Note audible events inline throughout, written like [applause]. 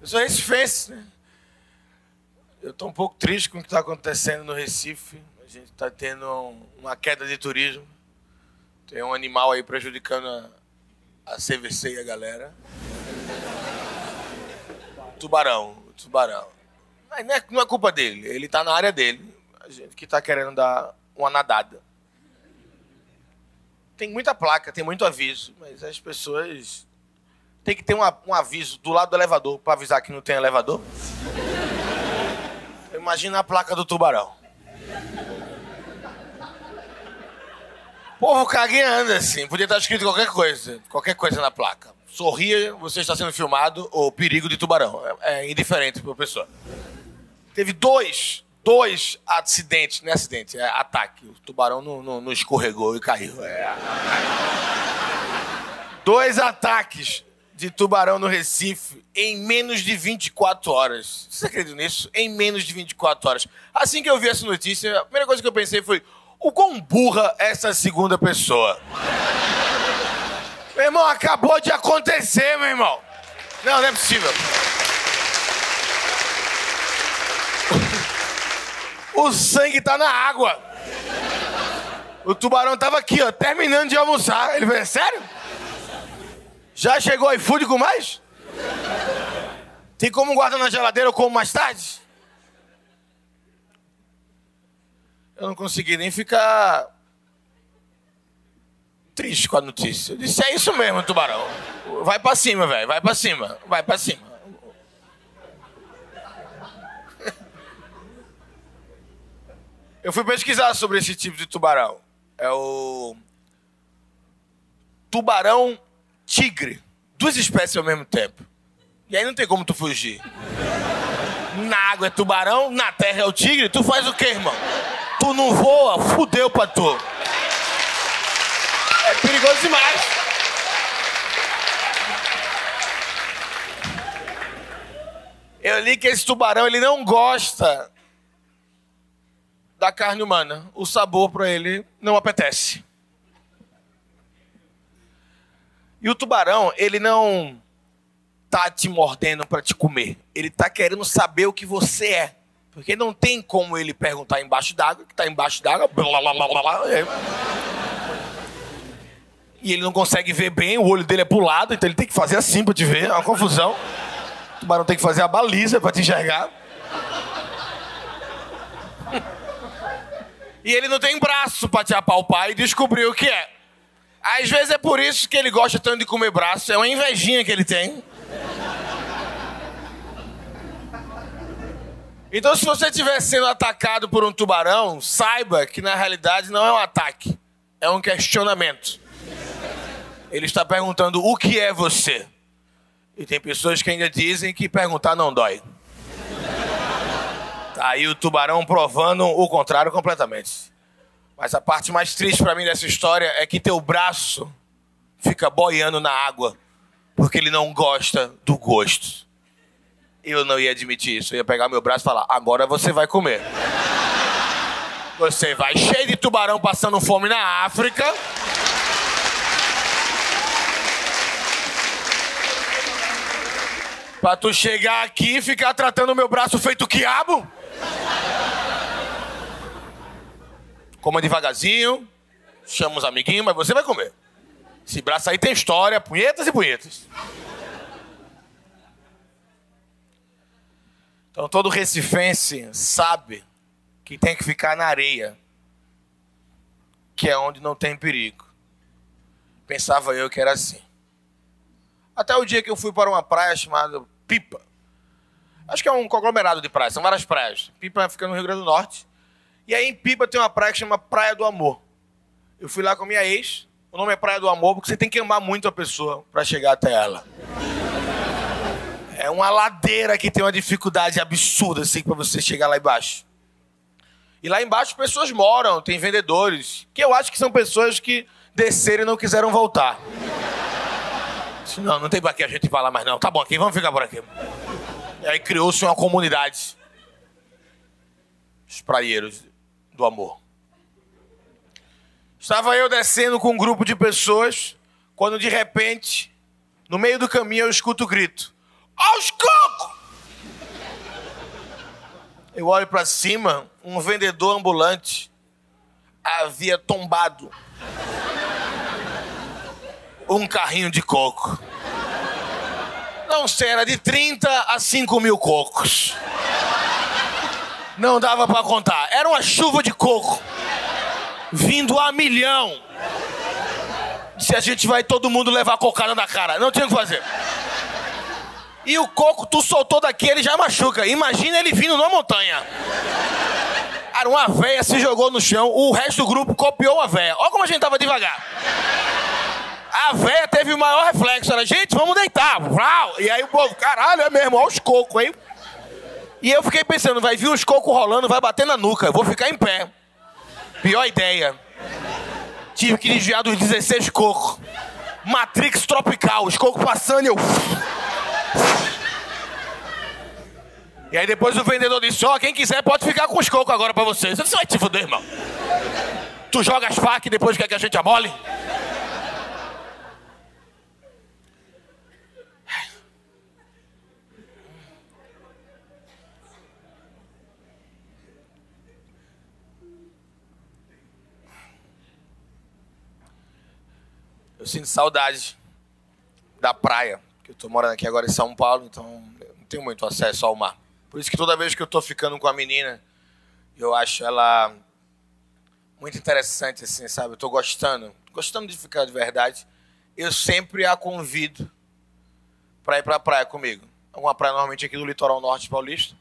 Eu sou recifense, né? Eu estou um pouco triste com o que está acontecendo no Recife. A gente está tendo um, uma queda de turismo. Tem um animal aí prejudicando a, a CVC e a galera. Tubarão, tubarão. Mas não é, não é culpa dele, ele está na área dele. A gente que está querendo dar uma nadada. Tem muita placa, tem muito aviso, mas as pessoas tem que ter um, um aviso do lado do elevador para avisar que não tem elevador. Imagina a placa do tubarão. O povo cagueando assim. Podia estar escrito qualquer coisa. Qualquer coisa na placa. Sorria, você está sendo filmado, ou perigo de tubarão. É, é indiferente para a pessoa. Teve dois, dois acidentes, não é acidente, é ataque. O tubarão não, não, não escorregou e caiu. É. Dois ataques de tubarão no Recife em menos de 24 horas. Você acredita nisso? Em menos de 24 horas. Assim que eu vi essa notícia, a primeira coisa que eu pensei foi: o quão burra é essa segunda pessoa? meu irmão, acabou de acontecer, meu irmão. Não, não é possível. O sangue tá na água. O tubarão tava aqui, ó, terminando de almoçar. Ele falou: é sério? Já chegou iFood com mais? Tem como guardar na geladeira ou como mais tarde? Eu não consegui nem ficar triste com a notícia. Eu disse, é isso mesmo, tubarão. Vai pra cima, velho. Vai pra cima. Vai pra cima. Eu fui pesquisar sobre esse tipo de tubarão. É o tubarão tigre. Duas espécies ao mesmo tempo. E aí não tem como tu fugir. Na água é tubarão, na terra é o tigre. Tu faz o quê, irmão? Tu não voa, fudeu pra tu. É perigoso demais. Eu li que esse tubarão ele não gosta da carne humana. O sabor para ele não apetece. E o tubarão, ele não tá te mordendo para te comer. Ele tá querendo saber o que você é. Porque não tem como ele perguntar embaixo d'água, que tá embaixo d'água. E ele não consegue ver bem, o olho dele é pro lado, então ele tem que fazer assim pra te ver, é uma confusão. O tubarão tem que fazer a baliza para te enxergar. E ele não tem braço para te apalpar e descobrir o que é. Às vezes é por isso que ele gosta tanto de comer braço, é uma invejinha que ele tem. Então, se você estiver sendo atacado por um tubarão, saiba que na realidade não é um ataque, é um questionamento. Ele está perguntando o que é você. E tem pessoas que ainda dizem que perguntar não dói. Tá aí o tubarão provando o contrário completamente. Mas a parte mais triste para mim dessa história é que teu braço fica boiando na água porque ele não gosta do gosto. Eu não ia admitir isso. Eu ia pegar meu braço e falar: agora você vai comer. Você vai cheio de tubarão passando fome na África. Pra tu chegar aqui e ficar tratando meu braço feito quiabo? Coma devagarzinho, chama os amiguinhos, mas você vai comer. Esse braço aí tem história, punhetas e punhetas. Então todo recifense sabe que tem que ficar na areia, que é onde não tem perigo. Pensava eu que era assim. Até o dia que eu fui para uma praia chamada Pipa. Acho que é um conglomerado de praias, são várias praias. Pipa fica no Rio Grande do Norte. E aí em Pipa tem uma praia que chama Praia do Amor. Eu fui lá com a minha ex. O nome é Praia do Amor porque você tem que amar muito a pessoa para chegar até ela. É uma ladeira que tem uma dificuldade absurda assim para você chegar lá embaixo. E lá embaixo pessoas moram, tem vendedores, que eu acho que são pessoas que desceram e não quiseram voltar. Não, não tem pra que a gente falar mais não. Tá bom aqui, vamos ficar por aqui. E aí criou-se uma comunidade. Os praieiros do amor. Estava eu descendo com um grupo de pessoas, quando de repente, no meio do caminho, eu escuto o grito: Aos cocos! Eu olho para cima, um vendedor ambulante havia tombado um carrinho de coco. Não sei, era de 30 a 5 mil cocos. Não dava para contar. Era uma chuva de coco. Vindo a milhão. Se a gente vai todo mundo levar cocada na cara. Não tinha o que fazer. E o coco, tu soltou daqui, ele já machuca. Imagina ele vindo na montanha. Cara, uma véia se jogou no chão, o resto do grupo copiou a véia. Olha como a gente tava devagar. A véia teve o maior reflexo. Ela, gente, vamos deitar. E aí o povo, caralho, é mesmo, olha os cocos aí. E eu fiquei pensando, vai vir os cocos rolando, vai bater na nuca. Eu vou ficar em pé. Pior ideia. Tive que desviar dos 16 cocos. Matrix tropical, os cocos passando e eu. E aí depois o vendedor disse: Ó, oh, quem quiser pode ficar com os cocos agora pra vocês. Disse: vai te fuder, irmão. Tu joga as facas e depois quer que a gente amole? Sinto saudade da praia, porque eu tô morando aqui agora em São Paulo, então não tenho muito acesso ao mar. Por isso que toda vez que eu tô ficando com a menina, eu acho ela muito interessante, assim, sabe? Eu tô gostando, gostando de ficar de verdade. Eu sempre a convido para ir para a praia comigo. Uma praia normalmente aqui do litoral norte paulista.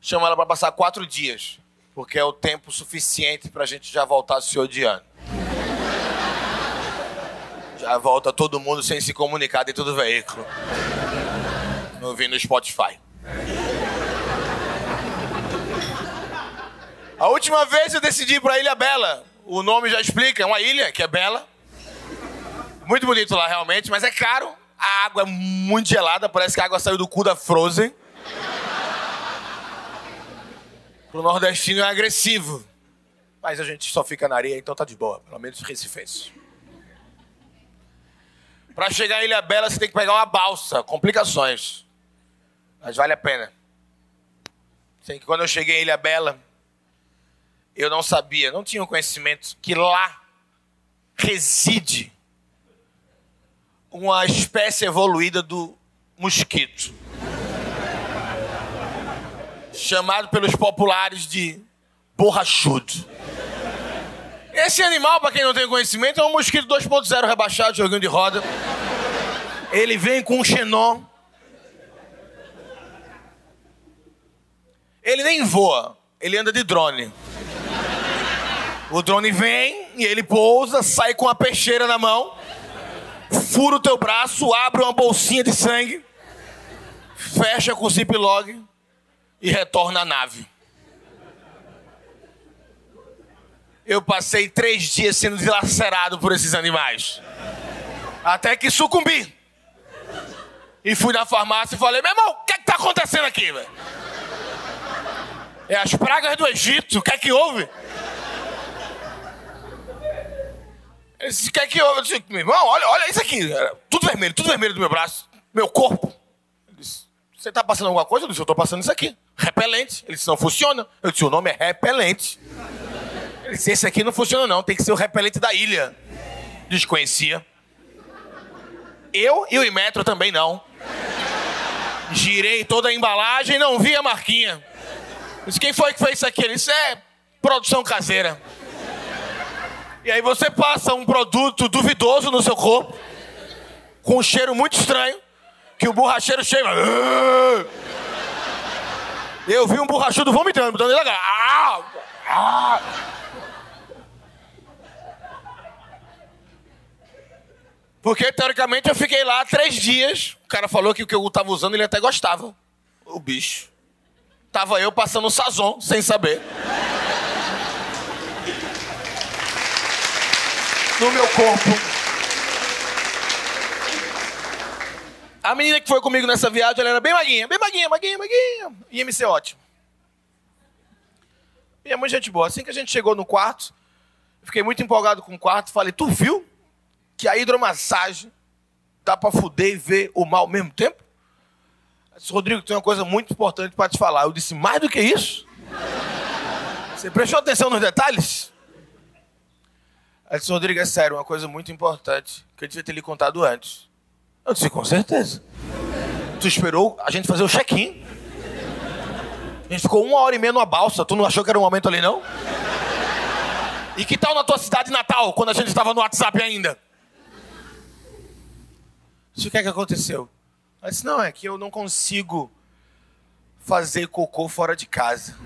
Chamo ela para passar quatro dias, porque é o tempo suficiente para a gente já voltar se odiando. Já volta todo mundo sem se comunicar dentro do veículo. Ouvindo no Spotify. A última vez eu decidi ir pra Ilha Bela. O nome já explica, é uma ilha que é bela. Muito bonito lá realmente, mas é caro. A água é muito gelada, parece que a água saiu do cu da Frozen. Pro nordestino é agressivo. Mas a gente só fica na areia, então tá de boa. Pelo menos recifense. Para chegar em Ilha Bela, você tem que pegar uma balsa. Complicações. Mas vale a pena. Sei que quando eu cheguei em Ilha Bela, eu não sabia, não tinha o conhecimento que lá reside uma espécie evoluída do mosquito. Chamado pelos populares de borrachudo. Esse animal, para quem não tem conhecimento, é um mosquito 2.0 rebaixado, joguinho de roda. Ele vem com um xenon. Ele nem voa, ele anda de drone. O drone vem e ele pousa, sai com a peixeira na mão, fura o teu braço, abre uma bolsinha de sangue, fecha com o ziplock e retorna à nave. Eu passei três dias sendo dilacerado por esses animais. Até que sucumbi. E fui na farmácia e falei, meu irmão, o que, é que tá acontecendo aqui, velho? É as pragas do Egito, o que é que houve? Ele disse, o que é que houve? Eu disse, meu irmão, olha, olha isso aqui. Tudo vermelho, tudo vermelho do meu braço, meu corpo. Ele disse, você tá passando alguma coisa? Eu disse, eu tô passando isso aqui. Repelente. Ele disse, não funciona. Eu disse, o nome é repelente. Esse aqui não funciona não, tem que ser o repelente da ilha. Desconhecia. Eu e o Imetro também não. Girei toda a embalagem não vi a marquinha. Disse, quem foi que fez isso aqui? Ele disse, é produção caseira. E aí você passa um produto duvidoso no seu corpo, com um cheiro muito estranho, que o borracheiro chega. Eu vi um borrachudo vomitando, botando ele lá. Ah! Ah! Porque, teoricamente, eu fiquei lá três dias. O cara falou que o que eu tava usando ele até gostava. O bicho. Tava eu passando sazon, sem saber. No meu corpo. A menina que foi comigo nessa viagem, ela era bem maguinha, bem maguinha, maguinha, maguinha. Ia me ser ótimo. E é muito gente boa. Assim que a gente chegou no quarto, fiquei muito empolgado com o quarto. Falei, tu viu? Que a hidromassagem dá para fuder e ver o mal ao mesmo tempo? Eu disse, Rodrigo, tem uma coisa muito importante para te falar. Eu disse, mais do que isso? Você prestou atenção nos detalhes? Ela disse, Rodrigo, é sério, uma coisa muito importante que eu devia ter lhe contado antes. Eu disse, com certeza. Tu esperou a gente fazer o check-in? A gente ficou uma hora e meia numa balsa. Tu não achou que era um momento ali, não? E que tal na tua cidade natal, quando a gente estava no WhatsApp ainda? O que é que aconteceu? Ela disse, não, é que eu não consigo fazer cocô fora de casa.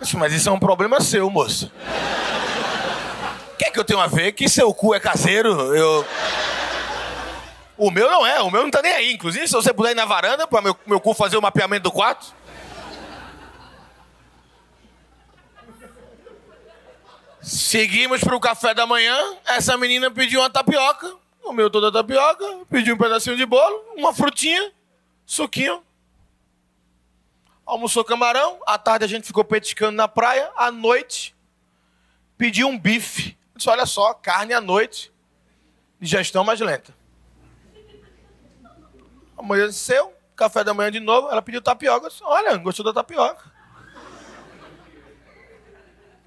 Disse, mas isso é um problema seu, moça. O que é que eu tenho a ver? Que seu cu é caseiro? Eu... O meu não é, o meu não tá nem aí. Inclusive, se você puder ir na varanda para meu, meu cu fazer o mapeamento do quarto. Seguimos para o café da manhã. Essa menina pediu uma tapioca, comeu toda a tapioca, pediu um pedacinho de bolo, uma frutinha, suquinho. Almoçou camarão. À tarde a gente ficou petiscando na praia. À noite, pediu um bife. Disse, olha só, carne à noite. Digestão mais lenta. Amanheceu, café da manhã de novo. Ela pediu tapioca. Disse, olha, gostou da tapioca.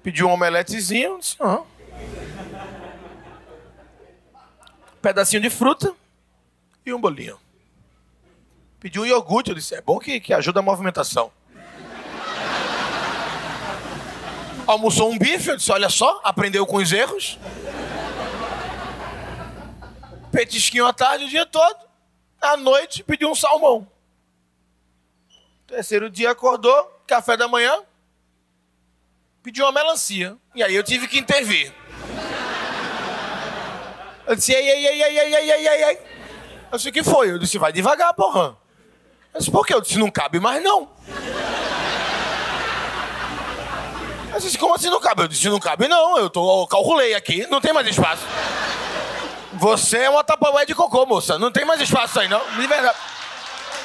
Pediu um omeletezinho. Disse, ah. Pedacinho de fruta e um bolinho. Pediu um iogurte. Eu disse, é bom que, que ajuda a movimentação. Almoçou um bife. Eu disse, olha só, aprendeu com os erros. Petisquinho à tarde o dia todo. À noite pediu um salmão. Terceiro dia acordou, café da manhã, pediu uma melancia. E aí eu tive que intervir. Eu disse, ei, ei, ei, ei, ei, ei, ei, ei, ei. Eu disse, o que foi? Eu disse, vai devagar, porra. Eu disse, por quê? Eu disse, não cabe mais não. Eu disse, como assim não cabe? Eu disse, não cabe não. Eu, tô, eu calculei aqui, não tem mais espaço. Você é uma tapaué de cocô, moça. Não tem mais espaço aí, não. De verdade.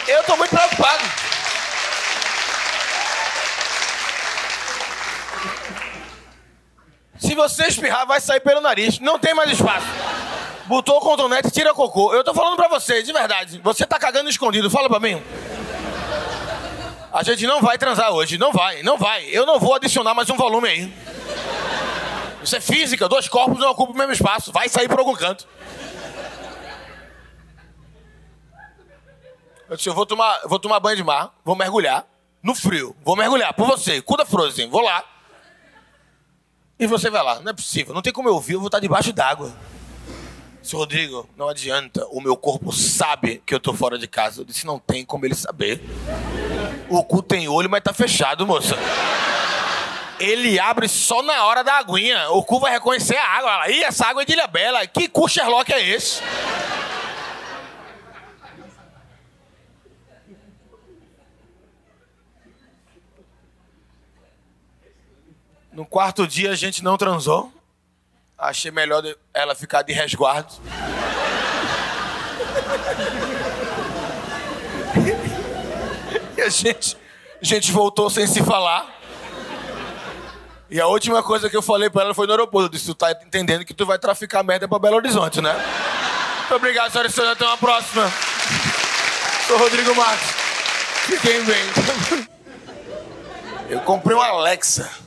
Eu tô muito preocupado. Se você espirrar, vai sair pelo nariz. Não tem mais espaço. Botou o cotonete, tira cocô. Eu tô falando pra você, de verdade. Você tá cagando escondido. Fala pra mim. A gente não vai transar hoje. Não vai, não vai. Eu não vou adicionar mais um volume aí. Isso é física. Dois corpos não ocupam o mesmo espaço. Vai sair por algum canto. Eu disse, eu vou tomar, vou tomar banho de mar, vou mergulhar no frio. Vou mergulhar por você, cu da Frozen. Vou lá. E você vai lá. Não é possível. Não tem como eu ouvir, eu vou estar debaixo d'água. Seu Rodrigo, não adianta. O meu corpo sabe que eu tô fora de casa. Eu disse, não tem como ele saber. O cu tem olho, mas tá fechado, moça. Ele abre só na hora da aguinha. O cu vai reconhecer a água. Ih, essa água é de Ilha Bela. Que cu Sherlock é esse? No quarto dia a gente não transou. Achei melhor ela ficar de resguardo. e a gente, a gente voltou sem se falar. E a última coisa que eu falei pra ela foi no aeroporto. Eu disse, tu tá entendendo que tu vai traficar merda pra Belo Horizonte, né? Muito obrigado, senhora e senhora. Até uma próxima. Sou Rodrigo Marques. Fiquem bem. Eu comprei uma Alexa.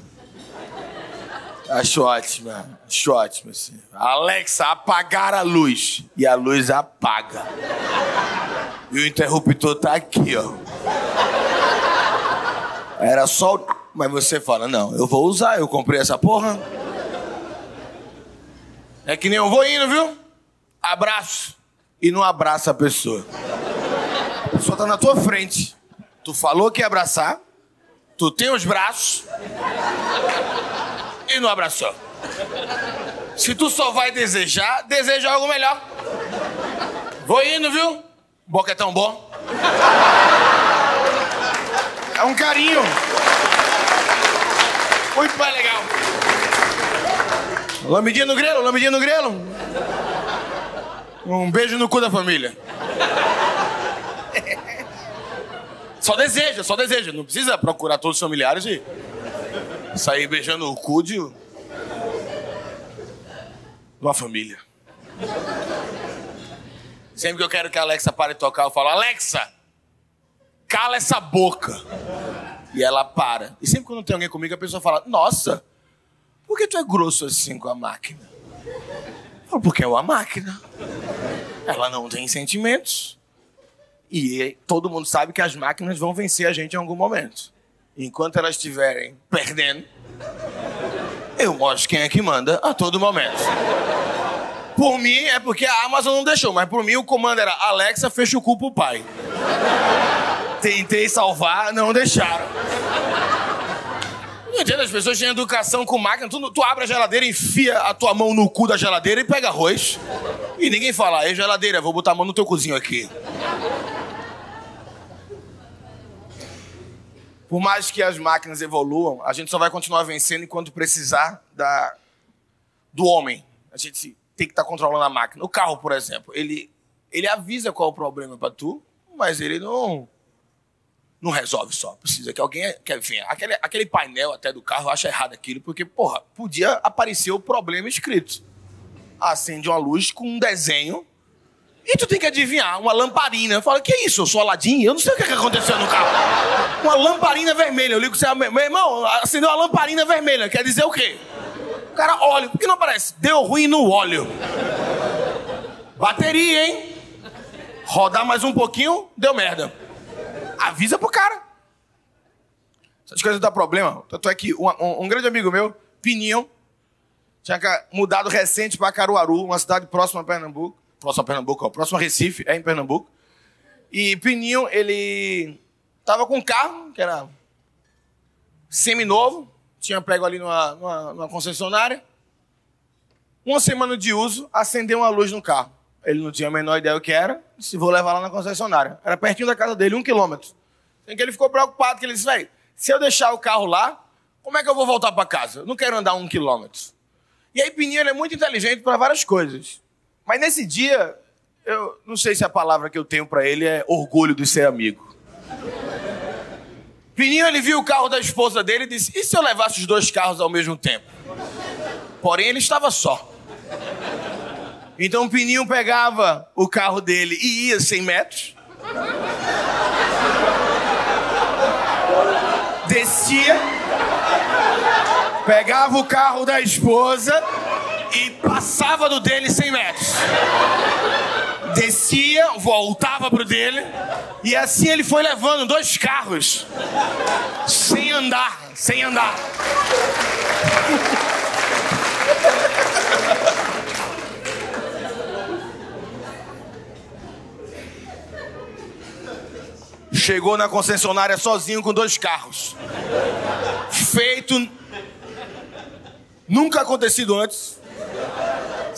Acho ótima, acho ótimo, assim. Alexa, apagar a luz. E a luz apaga. E o interruptor tá aqui, ó. Era só. Mas você fala, não, eu vou usar, eu comprei essa porra. É que nem eu vou indo, viu? Abraço. E não abraça a pessoa. A pessoa tá na tua frente. Tu falou que ia abraçar. Tu tem os braços e não abraçou. Se tu só vai desejar, deseja algo melhor. Vou indo, viu? Boca é tão bom. É um carinho. Muito mais legal. Lambidinha no grelo, lambidinha no grelo. Um beijo no cu da família. [laughs] Só deseja, só deseja. Não precisa procurar todos os familiares e sair beijando o cu de uma família. Sempre que eu quero que a Alexa pare de tocar, eu falo, Alexa, cala essa boca. E ela para. E sempre quando tem alguém comigo, a pessoa fala, nossa, por que tu é grosso assim com a máquina? Eu falo, porque é uma máquina. Ela não tem sentimentos. E todo mundo sabe que as máquinas vão vencer a gente em algum momento. Enquanto elas estiverem perdendo, eu mostro quem é que manda a todo momento. Por mim, é porque a Amazon não deixou, mas por mim o comando era Alexa, fecha o cu pro pai. Tentei salvar, não deixaram. Não entendo, as pessoas têm educação com máquina. Tu, tu abre a geladeira, enfia a tua mão no cu da geladeira e pega arroz. E ninguém fala, ei, geladeira, vou botar a mão no teu cozinho aqui. Por mais que as máquinas evoluam, a gente só vai continuar vencendo enquanto precisar da, do homem. A gente tem que estar tá controlando a máquina. O carro, por exemplo, ele, ele avisa qual é o problema para tu, mas ele não não resolve só. Precisa que alguém. Que, enfim, aquele, aquele painel até do carro, eu acho errado aquilo, porque, porra, podia aparecer o problema escrito. Acende uma luz com um desenho e tu tem que adivinhar, uma lamparina. Fala, que é isso? Eu sou Aladim? Eu não sei o que, é aconteceu no carro. Uma lamparina vermelha. Eu ligo você, meu irmão, acendeu uma lamparina vermelha. Quer dizer o quê? O cara, óleo. Por que não aparece? Deu ruim no óleo. Bateria, hein? Rodar mais um pouquinho, deu merda. Avisa pro cara. Essas coisas dão problema. Tanto é que um, um, um grande amigo meu, Pininho, tinha mudado recente para Caruaru, uma cidade próxima a Pernambuco. Próxima a Pernambuco, ó, próxima a Recife, é em Pernambuco. E Pininho, ele tava com um carro, que era semi-novo, tinha pego ali numa, numa, numa concessionária. Uma semana de uso, acendeu uma luz no carro. Ele não tinha a menor ideia o que era, disse, vou levar lá na concessionária. Era pertinho da casa dele, um quilômetro. Em que ele ficou preocupado, que ele disse, velho, se eu deixar o carro lá, como é que eu vou voltar para casa? Eu não quero andar um quilômetro. E aí Pininho é muito inteligente para várias coisas. Mas nesse dia, eu não sei se a palavra que eu tenho para ele é orgulho de ser amigo. Pininho, ele viu o carro da esposa dele e disse: E se eu levasse os dois carros ao mesmo tempo? Porém, ele estava só. Então, Pininho pegava o carro dele e ia 100 metros. Descia. Pegava o carro da esposa e passava do dele 100 metros descia, voltava pro dele, e assim ele foi levando dois carros, sem andar, sem andar. Chegou na concessionária sozinho com dois carros. Feito. Nunca acontecido antes.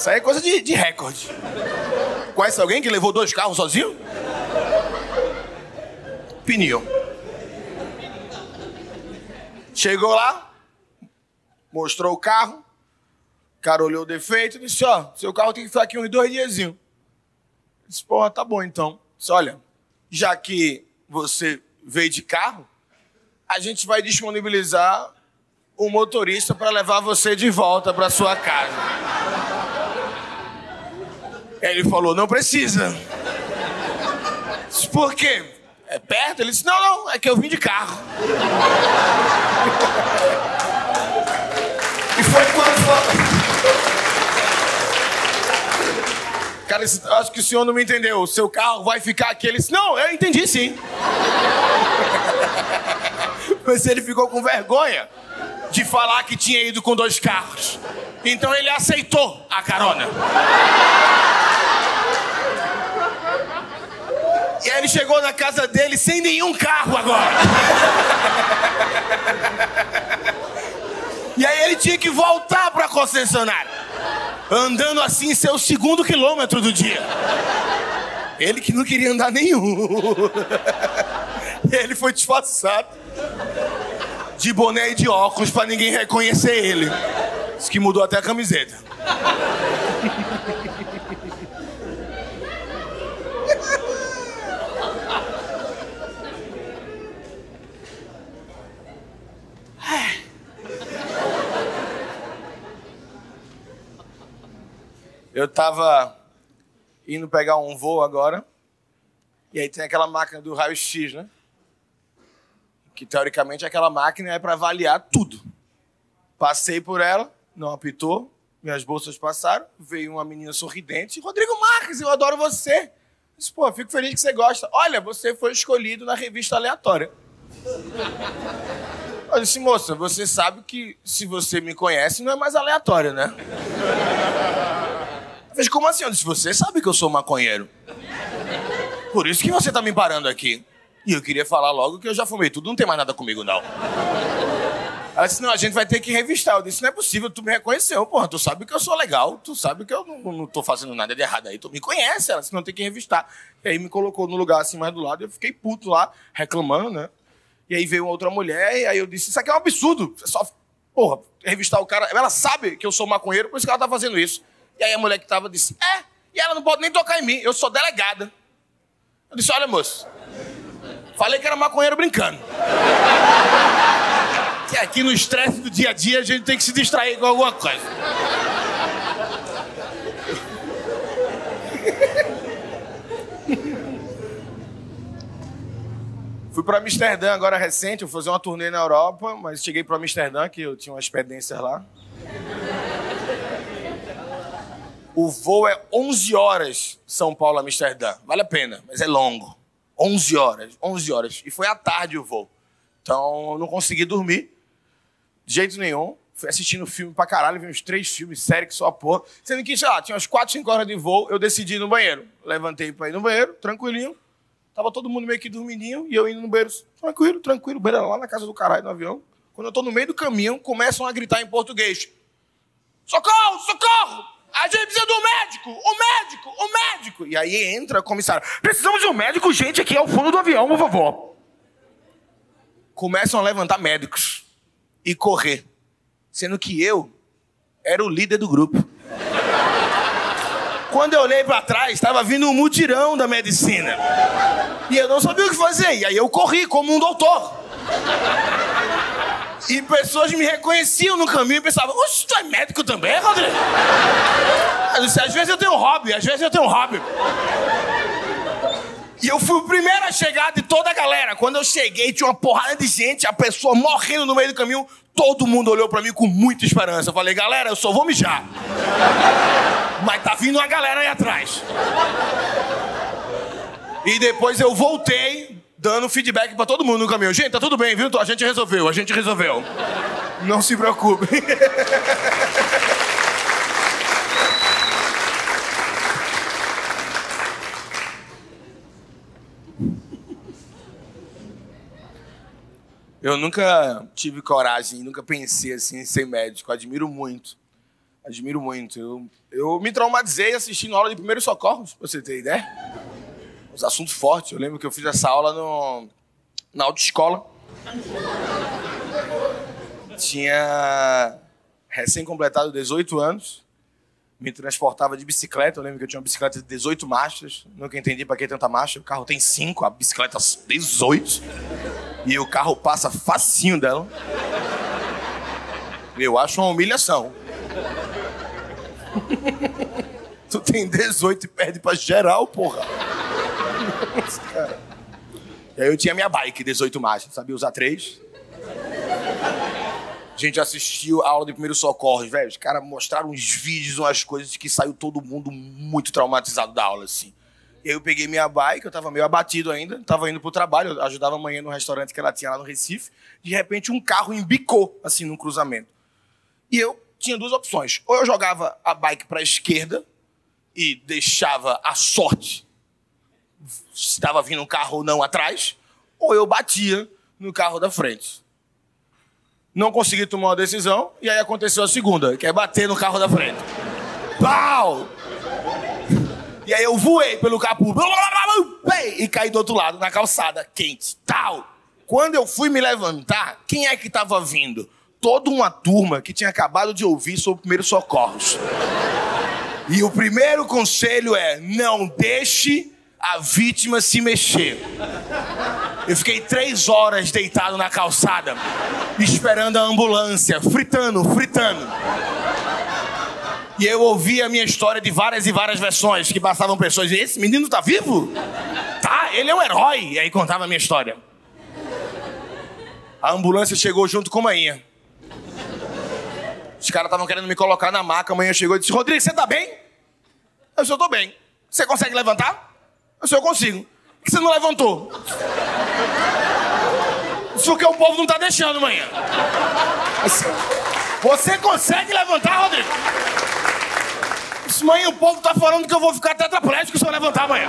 Isso aí é coisa de, de recorde. Conhece alguém que levou dois carros sozinho? Pneu. Chegou lá, mostrou o carro, o cara olhou o defeito e disse: Ó, seu carro tem que ficar aqui uns dois diazinhos. Disse: Porra, tá bom então. Disse: Olha, já que você veio de carro, a gente vai disponibilizar o motorista para levar você de volta para sua casa. Ele falou, não precisa. Por quê? É perto? Ele disse, não, não, é que eu vim de carro. [laughs] e foi quando... Cara, acho que o senhor não me entendeu. O seu carro vai ficar aqui. Ele disse, não, eu entendi sim. [laughs] Mas ele ficou com vergonha de falar que tinha ido com dois carros. Então ele aceitou a carona. E aí ele chegou na casa dele sem nenhum carro agora. E aí ele tinha que voltar para a concessionária. Andando assim seu segundo quilômetro do dia. Ele que não queria andar nenhum. [laughs] ele foi disfarçado. De boné e de óculos para ninguém reconhecer ele. Diz que mudou até a camiseta. [laughs] Eu estava indo pegar um voo agora. E aí tem aquela máquina do raio-x, né? Que teoricamente aquela máquina é para avaliar tudo. Passei por ela, não apitou, minhas bolsas passaram, veio uma menina sorridente. Rodrigo Marques, eu adoro você. Disse, pô, fico feliz que você gosta. Olha, você foi escolhido na revista aleatória. Eu disse, moça, você sabe que se você me conhece, não é mais aleatório, né? Eu disse, como assim? Eu disse, você sabe que eu sou maconheiro. Por isso que você tá me parando aqui. E eu queria falar logo que eu já fumei tudo, não tem mais nada comigo, não. Ela disse, não, a gente vai ter que revistar. Eu disse, não é possível, tu me reconheceu, porra. Tu sabe que eu sou legal, tu sabe que eu não, não tô fazendo nada de errado aí. Tu me conhece, ela disse, não, tem que revistar. E aí me colocou no lugar assim mais do lado, eu fiquei puto lá, reclamando, né? E aí veio outra mulher, e aí eu disse, isso aqui é um absurdo. É só, porra, revistar o cara. Ela sabe que eu sou maconheiro, por isso que ela tá fazendo isso. E aí a mulher que tava disse, é, e ela não pode nem tocar em mim, eu sou delegada. Eu disse, olha, moço, falei que era maconheiro brincando. Que aqui no estresse do dia a dia a gente tem que se distrair com alguma coisa. Fui para Amsterdã agora recente, vou fazer uma turnê na Europa, mas cheguei para Amsterdã, que eu tinha uma experiência lá. O voo é 11 horas São Paulo Amsterdã. Vale a pena, mas é longo. 11 horas, 11 horas. E foi à tarde o voo. Então não consegui dormir de jeito nenhum. Fui assistindo filme pra caralho, vi uns três filmes, série que só porra. Sendo que, sei lá, tinha umas 4, 5 horas de voo, eu decidi ir no banheiro. Levantei pra ir no banheiro, tranquilinho. Tava todo mundo meio que dormidinho e eu indo no banheiro, tranquilo, tranquilo. O banheiro lá na casa do caralho, no avião. Quando eu tô no meio do caminho, começam a gritar em português: Socorro, socorro! A gente precisa do médico! O médico! O médico! E aí entra o comissário. Precisamos de um médico, gente, aqui ao fundo do avião, por favor. Começam a levantar médicos e correr. Sendo que eu era o líder do grupo. Quando eu olhei para trás, estava vindo um mutirão da medicina. E eu não sabia o que fazer. E aí eu corri como um doutor. E pessoas me reconheciam no caminho e pensavam, oxe, tu é médico também, Rodrigo? Eu disse, às vezes eu tenho um hobby, às vezes eu tenho um hobby. E eu fui o primeiro a chegar de toda a galera. Quando eu cheguei, tinha uma porrada de gente, a pessoa morrendo no meio do caminho. Todo mundo olhou para mim com muita esperança. Eu falei, galera, eu só vou mijar. Mas tá vindo uma galera aí atrás. E depois eu voltei, dando feedback para todo mundo no caminho. Gente, tá tudo bem, viu? A gente resolveu, a gente resolveu. Não se preocupe. Eu nunca tive coragem, nunca pensei assim em ser médico. Admiro muito. Admiro muito. Eu, eu me traumatizei assistindo aula de primeiros socorros, pra você ter ideia. Os assuntos fortes. Eu lembro que eu fiz essa aula no, na autoescola. Tinha recém-completado 18 anos. Me transportava de bicicleta. Eu lembro que eu tinha uma bicicleta de 18 marchas. Nunca entendi para que tanta marcha. O carro tem 5, a bicicleta 18. E o carro passa facinho dela. Eu acho uma humilhação. [laughs] tu tem 18 e perde pra geral, porra. E aí eu tinha minha bike, 18 marchas, sabia usar três. A gente assistiu a aula de primeiros socorros, velho. Os caras mostraram uns vídeos, umas coisas que saiu todo mundo muito traumatizado da aula, assim. E aí eu peguei minha bike, eu tava meio abatido ainda, tava indo pro trabalho, eu ajudava a manhã no restaurante que ela tinha lá no Recife. De repente, um carro embicou, assim, num cruzamento. E eu tinha duas opções. Ou eu jogava a bike para a esquerda e deixava a sorte se estava vindo um carro ou não atrás, ou eu batia no carro da frente. Não consegui tomar uma decisão, e aí aconteceu a segunda, que é bater no carro da frente. Pau! E aí eu voei pelo capô e caí do outro lado, na calçada, quente. Tal. Quando eu fui me levantar, quem é que estava vindo? Toda uma turma que tinha acabado de ouvir sobre primeiros socorros. E o primeiro conselho é: não deixe a vítima se mexer. Eu fiquei três horas deitado na calçada, esperando a ambulância, fritando, fritando. E eu ouvi a minha história de várias e várias versões que passavam pessoas e esse menino tá vivo? Tá, ele é um herói. E aí contava a minha história. A ambulância chegou junto com a manhã. Os caras estavam querendo me colocar na maca. A manhã chegou e disse: Rodrigo, você tá bem? Eu Eu tô bem. Você consegue levantar? Eu disse: Eu consigo. Por que você não levantou? Isso porque o povo não tá deixando amanhã. Você consegue levantar, Rodrigo? Isso, mãe, o povo tá falando que eu vou ficar tetraplégico se eu levantar amanhã.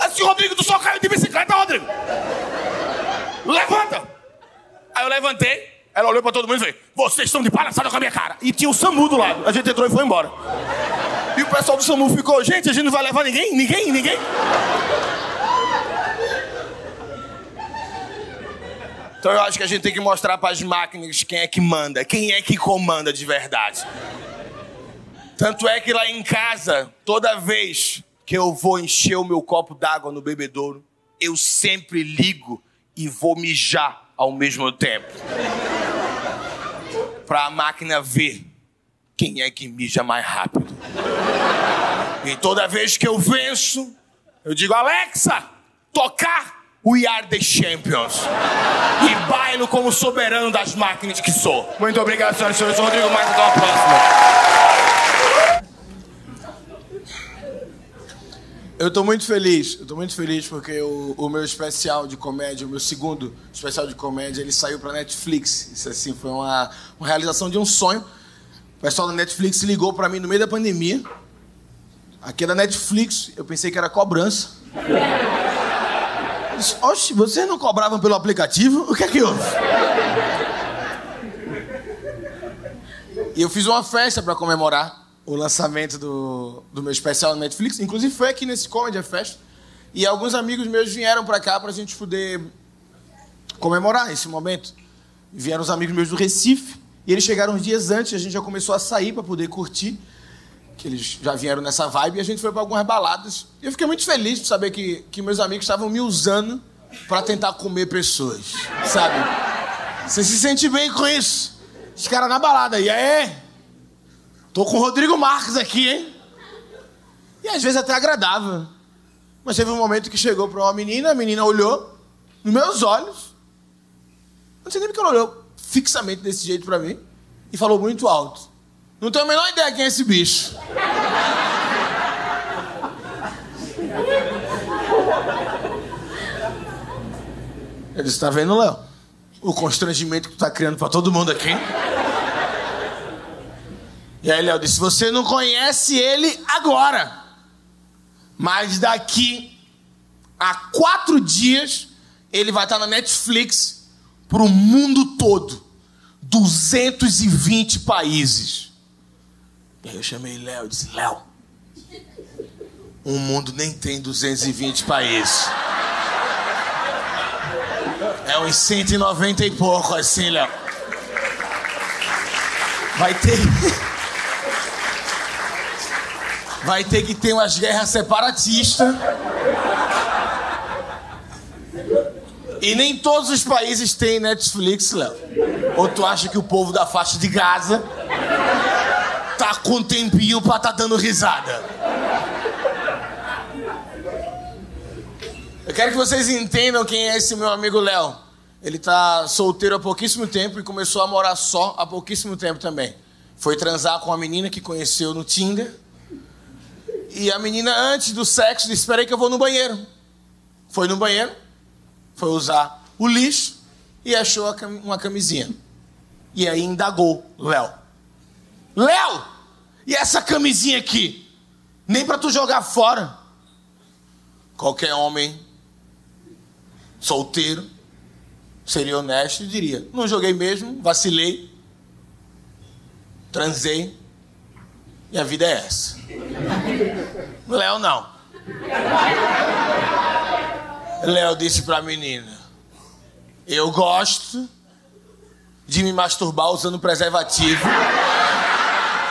Assim, Rodrigo, tu só caiu de bicicleta, Rodrigo. Levanta! Aí eu levantei, ela olhou pra todo mundo e falou: Vocês estão de palhaçada com a minha cara. E tinha o SAMU do lado. A gente entrou e foi embora. E o pessoal do SAMU ficou: Gente, a gente não vai levar ninguém? Ninguém? Ninguém? Então eu acho que a gente tem que mostrar para as máquinas quem é que manda, quem é que comanda de verdade. Tanto é que lá em casa, toda vez que eu vou encher o meu copo d'água no bebedouro, eu sempre ligo e vou mijar ao mesmo tempo. Para a máquina ver quem é que mija mais rápido. E toda vez que eu venço, eu digo: Alexa, tocar We Are the Champions. E bailo como soberano das máquinas que sou. Muito obrigado, senhoras e senhores. Rodrigo Marques, até a próxima. Eu tô muito feliz, eu tô muito feliz porque o, o, meu especial de comédia, o meu segundo especial de comédia, ele saiu pra Netflix. Isso assim foi uma, uma realização de um sonho. O pessoal da Netflix ligou pra mim no meio da pandemia. Aqui é da Netflix, eu pensei que era cobrança. Disse, Oxe, vocês não cobravam pelo aplicativo? O que é que houve? E eu fiz uma festa para comemorar o lançamento do, do meu especial na Netflix. Inclusive foi aqui nesse Comedy Fest. E alguns amigos meus vieram para cá para a gente poder comemorar esse momento. Vieram os amigos meus do Recife. E eles chegaram uns dias antes, a gente já começou a sair para poder curtir. Que eles já vieram nessa vibe e a gente foi para algumas baladas. E eu fiquei muito feliz de saber que, que meus amigos estavam me usando para tentar comer pessoas. Sabe? Você se sente bem com isso? Os caras na balada. E aí? Tô com o Rodrigo Marques aqui, hein? E às vezes até agradável. Mas teve um momento que chegou para uma menina, a menina olhou nos meus olhos. Não sei nem porque ela olhou fixamente desse jeito para mim e falou muito alto. Não tenho a menor ideia quem é esse bicho. Eu disse, tá vendo, Léo? O constrangimento que tu tá criando para todo mundo aqui. E aí Léo disse: Você não conhece ele agora, mas daqui a quatro dias ele vai estar na Netflix para o mundo todo 220 países. E aí eu chamei Léo e disse: Léo, o mundo nem tem 220 países. É uns 190 e pouco assim, Léo. Vai ter. [laughs] Vai ter que ter umas guerras separatistas. E nem todos os países têm Netflix, Léo. Ou tu acha que o povo da faixa de Gaza tá com tempinho pra tá dando risada? Eu quero que vocês entendam quem é esse meu amigo Léo. Ele tá solteiro há pouquíssimo tempo e começou a morar só há pouquíssimo tempo também. Foi transar com uma menina que conheceu no Tinder e a menina, antes do sexo, disse: Espera aí que eu vou no banheiro. Foi no banheiro, foi usar o lixo e achou uma camisinha. E aí indagou Léo. Léo! E essa camisinha aqui? Nem para tu jogar fora. Qualquer homem solteiro seria honesto e diria: Não joguei mesmo, vacilei, transei, e a vida é essa. [laughs] Léo não. Léo disse para a menina: Eu gosto de me masturbar usando preservativo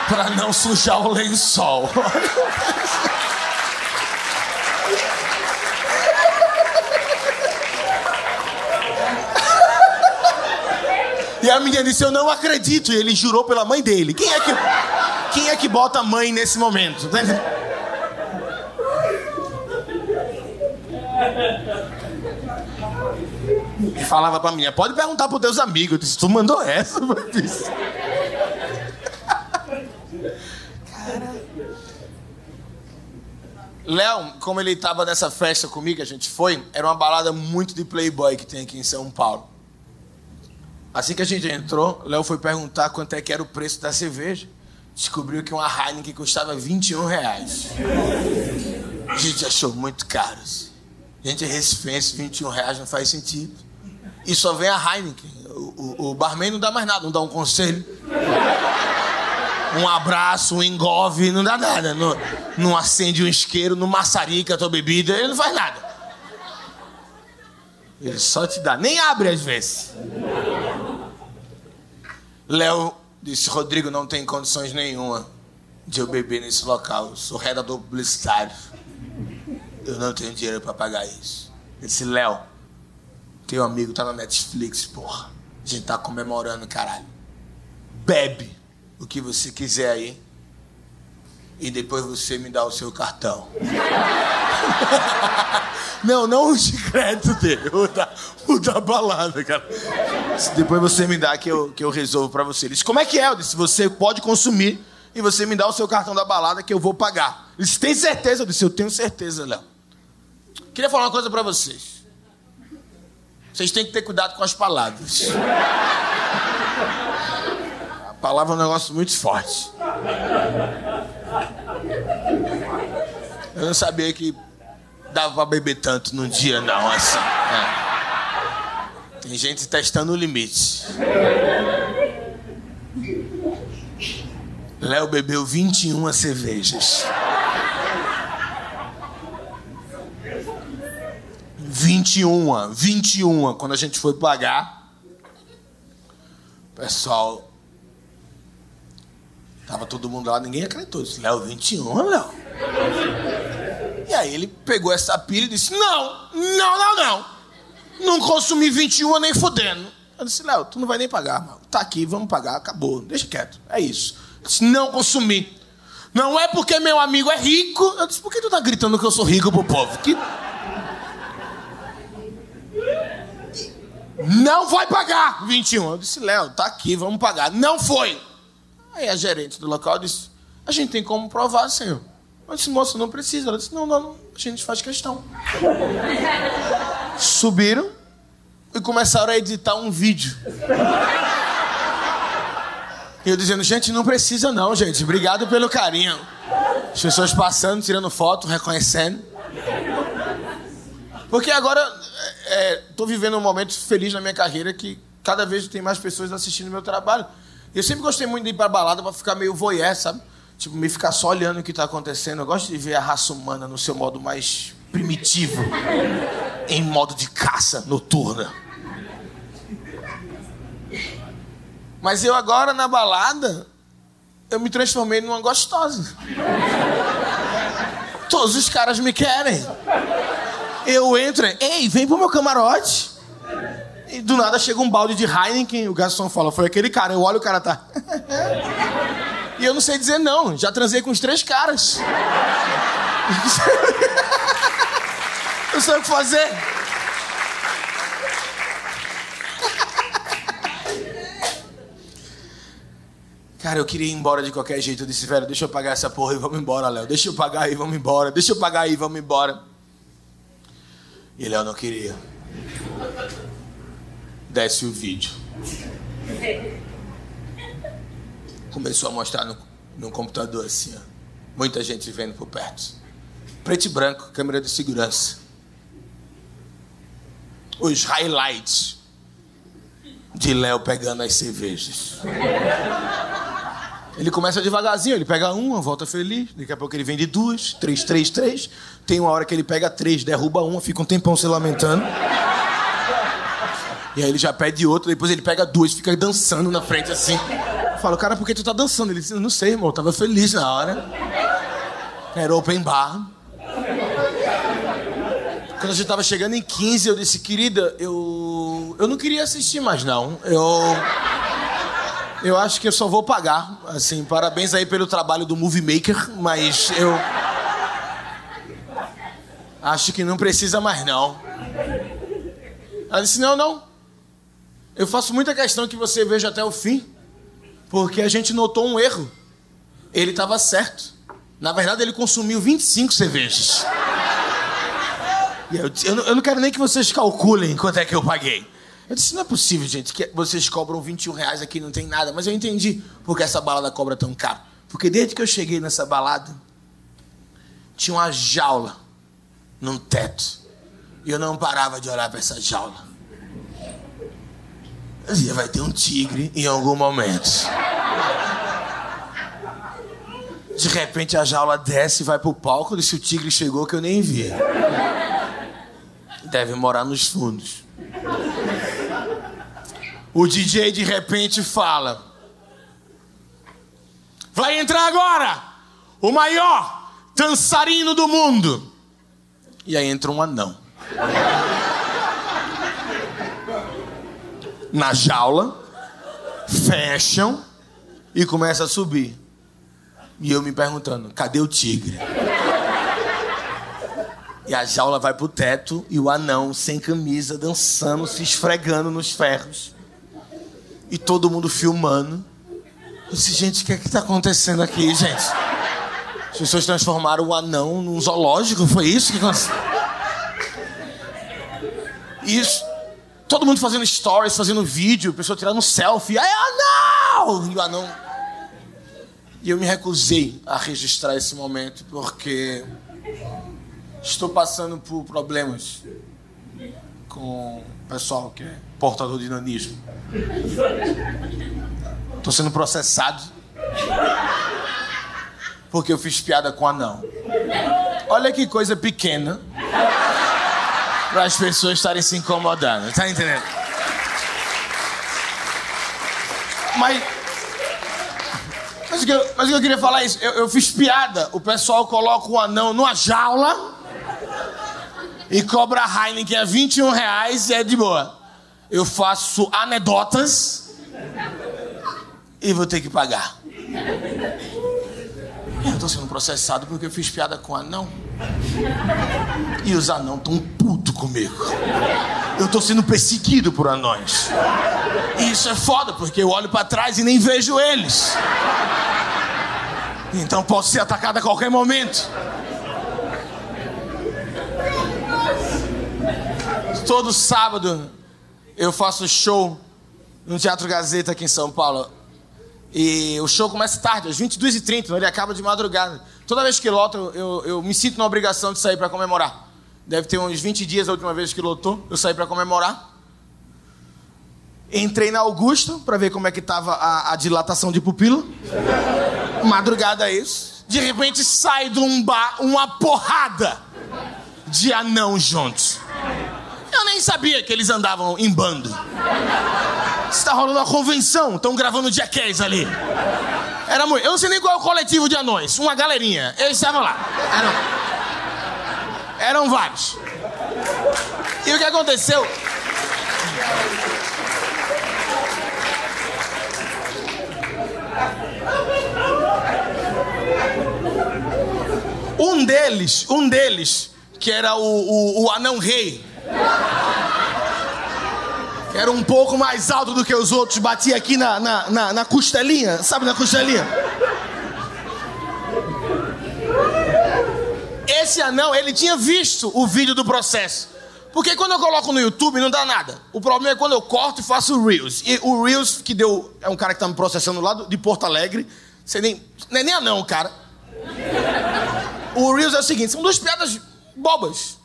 para não sujar o lençol. E a menina disse: Eu não acredito. E ele jurou pela mãe dele. Quem é que. quem é que bota mãe nesse momento? E falava pra mim, pode perguntar pros teus amigos. Eu disse, tu mandou essa? [laughs] Eu disse. Léo, como ele estava nessa festa comigo, a gente foi, era uma balada muito de playboy que tem aqui em São Paulo. Assim que a gente entrou, Léo foi perguntar quanto é que era o preço da cerveja. Descobriu que uma Heineken custava 21 reais. A gente achou muito caro. A gente é recifense, 21 reais não faz sentido. E só vem a Heineken. O, o, o barman não dá mais nada, não dá um conselho um abraço, um engove, não dá nada. Não, não acende um isqueiro, não maçarica a tua bebida, ele não faz nada. Ele só te dá, nem abre às vezes. Léo disse: Rodrigo, não tem condições nenhuma de eu beber nesse local. Eu sou redator publicitário. Eu não tenho dinheiro para pagar isso. Ele disse: Léo, teu amigo tá na Netflix, porra. A gente tá comemorando, caralho. Bebe o que você quiser aí. E depois você me dá o seu cartão. [laughs] não, não o crédito dele, o da, o da balada, cara. Depois você me dá que eu, que eu resolvo para você. Ele disse, como é que é? Eu disse, você pode consumir e você me dá o seu cartão da balada que eu vou pagar. Ele disse, tem certeza? Eu disse, eu tenho certeza, Léo. Queria falar uma coisa para vocês. Vocês têm que ter cuidado com as palavras palavra é um negócio muito forte. Eu não sabia que dava pra beber tanto num dia, não, assim. É. Tem gente testando o limite. Léo bebeu 21 cervejas. 21, 21. Quando a gente foi pagar, o pessoal Tava todo mundo lá, ninguém acreditou. Disse, Léo, 21, Léo. E aí ele pegou essa pilha e disse: Não, não, não, não. Não consumi 21 nem fudendo. Eu disse, Léo, tu não vai nem pagar, mano. Tá aqui, vamos pagar, acabou. Deixa quieto. É isso. Eu disse, não consumi. Não é porque meu amigo é rico. Eu disse, por que tu tá gritando que eu sou rico pro povo? Que... Não vai pagar 21. Eu disse, Léo, tá aqui, vamos pagar. Não foi. Aí a gerente do local disse: A gente tem como provar, senhor. Eu disse: Moça, não precisa. Ela disse: Não, não, não a gente faz questão. [laughs] Subiram e começaram a editar um vídeo. E eu dizendo: Gente, não precisa, não, gente. Obrigado pelo carinho. As pessoas passando, tirando foto, reconhecendo. Porque agora estou é, vivendo um momento feliz na minha carreira que cada vez tem mais pessoas assistindo meu trabalho. Eu sempre gostei muito de ir pra balada pra ficar meio voyeur, sabe? Tipo, me ficar só olhando o que tá acontecendo. Eu gosto de ver a raça humana no seu modo mais primitivo. [laughs] em modo de caça noturna. Mas eu agora, na balada, eu me transformei numa gostosa. Todos os caras me querem. Eu entro, ei, vem pro meu camarote. E do nada chega um balde de Heineken, o garçom fala, foi aquele cara. Eu olho, o cara tá. [laughs] e eu não sei dizer não, já transei com os três caras. [laughs] eu sei o que fazer. Cara, eu queria ir embora de qualquer jeito. Eu disse, velho, deixa eu pagar essa porra e vamos embora, Léo. Deixa eu pagar aí, vamos embora. Deixa eu pagar aí, vamos embora. E Léo não queria desce o vídeo. Começou a mostrar no, no computador assim, ó. Muita gente vendo por perto. Preto e branco, câmera de segurança. Os highlights de Léo pegando as cervejas. Ele começa devagarzinho, ele pega uma, volta feliz, daqui a pouco ele vende duas, três, três, três. Tem uma hora que ele pega três, derruba uma, fica um tempão se lamentando. E aí ele já pede outro, depois ele pega duas, fica dançando na frente assim. Eu falo, cara, por que tu tá dançando? Ele disse, não sei, irmão, eu tava feliz na hora. Era open bar. Quando a gente tava chegando em 15, eu disse, querida, eu. Eu não queria assistir mais, não. Eu. Eu acho que eu só vou pagar. Assim, parabéns aí pelo trabalho do Movie Maker, mas eu. Acho que não precisa mais, não. Ela disse: Não, não. Eu faço muita questão que você veja até o fim, porque a gente notou um erro. Ele estava certo. Na verdade, ele consumiu 25 cervejas. Eu, eu, eu não quero nem que vocês calculem quanto é que eu paguei. Eu disse, não é possível, gente, que vocês cobram 21 reais aqui não tem nada. Mas eu entendi porque essa balada cobra tão caro. Porque desde que eu cheguei nessa balada, tinha uma jaula num teto. E eu não parava de olhar para essa jaula. Vai ter um tigre em algum momento. De repente a jaula desce e vai pro palco. Eu disse, o tigre chegou que eu nem vi. Deve morar nos fundos. O DJ de repente fala: Vai entrar agora o maior dançarino do mundo. E aí entra um anão. Na jaula, fecham e começa a subir. E eu me perguntando: cadê o tigre? E a jaula vai pro teto e o anão sem camisa dançando, se esfregando nos ferros. E todo mundo filmando. Eu disse, gente, o que é que tá acontecendo aqui, gente? As pessoas transformaram o anão num zoológico, foi isso que aconteceu? Isso. Todo mundo fazendo stories, fazendo vídeo, pessoa tirando selfie. Aí, anão! E o anão. E eu me recusei a registrar esse momento, porque estou passando por problemas com o pessoal que é portador de nanismo. Estou sendo processado porque eu fiz piada com anão. Olha que coisa pequena para as pessoas estarem se incomodando, tá entendendo? Mas mas o que eu, mas o que eu queria falar é isso. Eu, eu fiz piada. O pessoal coloca o anão numa jaula e cobra a Heineken a 21 reais e é de boa. Eu faço anedotas e vou ter que pagar. Eu tô sendo processado porque eu fiz piada com anão. E os anão tão puto comigo. Eu tô sendo perseguido por anões. E isso é foda, porque eu olho para trás e nem vejo eles. Então posso ser atacado a qualquer momento. Todo sábado eu faço show no Teatro Gazeta aqui em São Paulo. E o show começa tarde, às 22h30, então ele acaba de madrugada. Toda vez que lota, eu, eu, me sinto na obrigação de sair para comemorar. Deve ter uns 20 dias a última vez que lotou, eu saí para comemorar. Entrei na Augusta para ver como é que tava a, a dilatação de pupila. Madrugada é isso. De repente sai de um bar uma porrada de anão juntos. Eu nem sabia que eles andavam em bando. Está rolando uma convenção, estão gravando Jackass ali. Era muito. Eu não sei nem qual é o coletivo de anões. Uma galerinha. Eles estavam lá. Eram, eram vários. E o que aconteceu? Um deles, um deles, que era o, o, o anão rei, era um pouco mais alto do que os outros, batia aqui na, na, na, na costelinha, sabe na costelinha? Esse anão, ele tinha visto o vídeo do processo. Porque quando eu coloco no YouTube não dá nada. O problema é quando eu corto e faço o Reels. E o Reels que deu. É um cara que tá me processando lá de Porto Alegre. Você nem. Não é nem anão, cara. O Reels é o seguinte: são duas piadas bobas.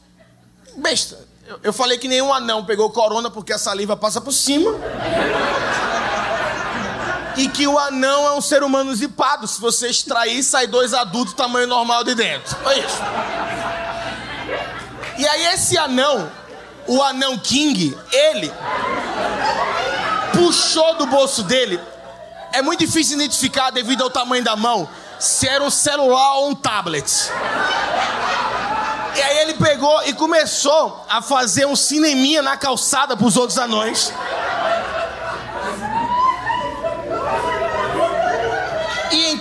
Besta. Eu, falei que nenhum anão pegou corona porque a saliva passa por cima. E que o anão é um ser humano zipado. Se você extrair, sai dois adultos tamanho normal de dentro. Foi isso. E aí esse anão, o anão King, ele puxou do bolso dele. É muito difícil identificar devido ao tamanho da mão se era um celular ou um tablet. E aí ele pegou e começou a fazer um cineminha na calçada pros outros anões.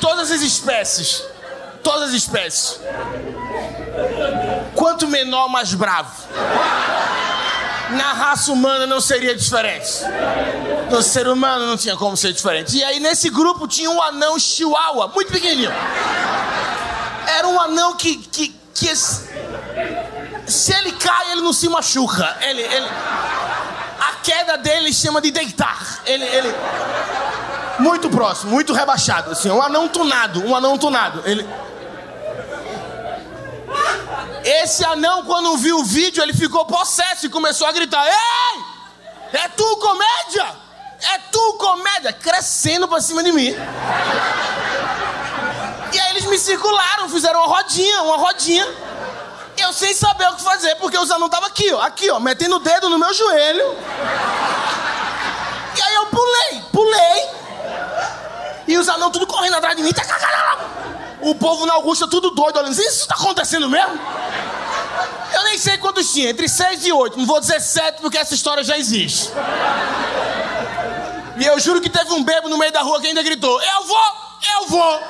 todas as espécies. Todas as espécies. Quanto menor, mais bravo. Na raça humana não seria diferente. No ser humano não tinha como ser diferente. E aí nesse grupo tinha um anão chihuahua, muito pequenininho. Era um anão que, que, que se ele cai, ele não se machuca. Ele, ele, a queda dele chama de deitar. Ele, ele, muito próximo, muito rebaixado, assim, um anão tunado, um anão tunado. Ele, esse anão, quando viu o vídeo, ele ficou possesso e começou a gritar: Ei! É tu comédia? É tu comédia? Crescendo pra cima de mim. E aí eles me circularam, fizeram uma rodinha, uma rodinha. Eu sem saber o que fazer, porque o anão tava aqui, ó, aqui, ó, metendo o dedo no meu joelho. E aí eu pulei, pulei. E os anão tudo correndo atrás de mim. O povo na Augusta tudo doido, olhando, isso tá acontecendo mesmo? Eu nem sei quantos tinha, entre 6 e 8. Não vou dizer 7 porque essa história já existe. E eu juro que teve um bebo no meio da rua que ainda gritou: Eu vou, eu vou.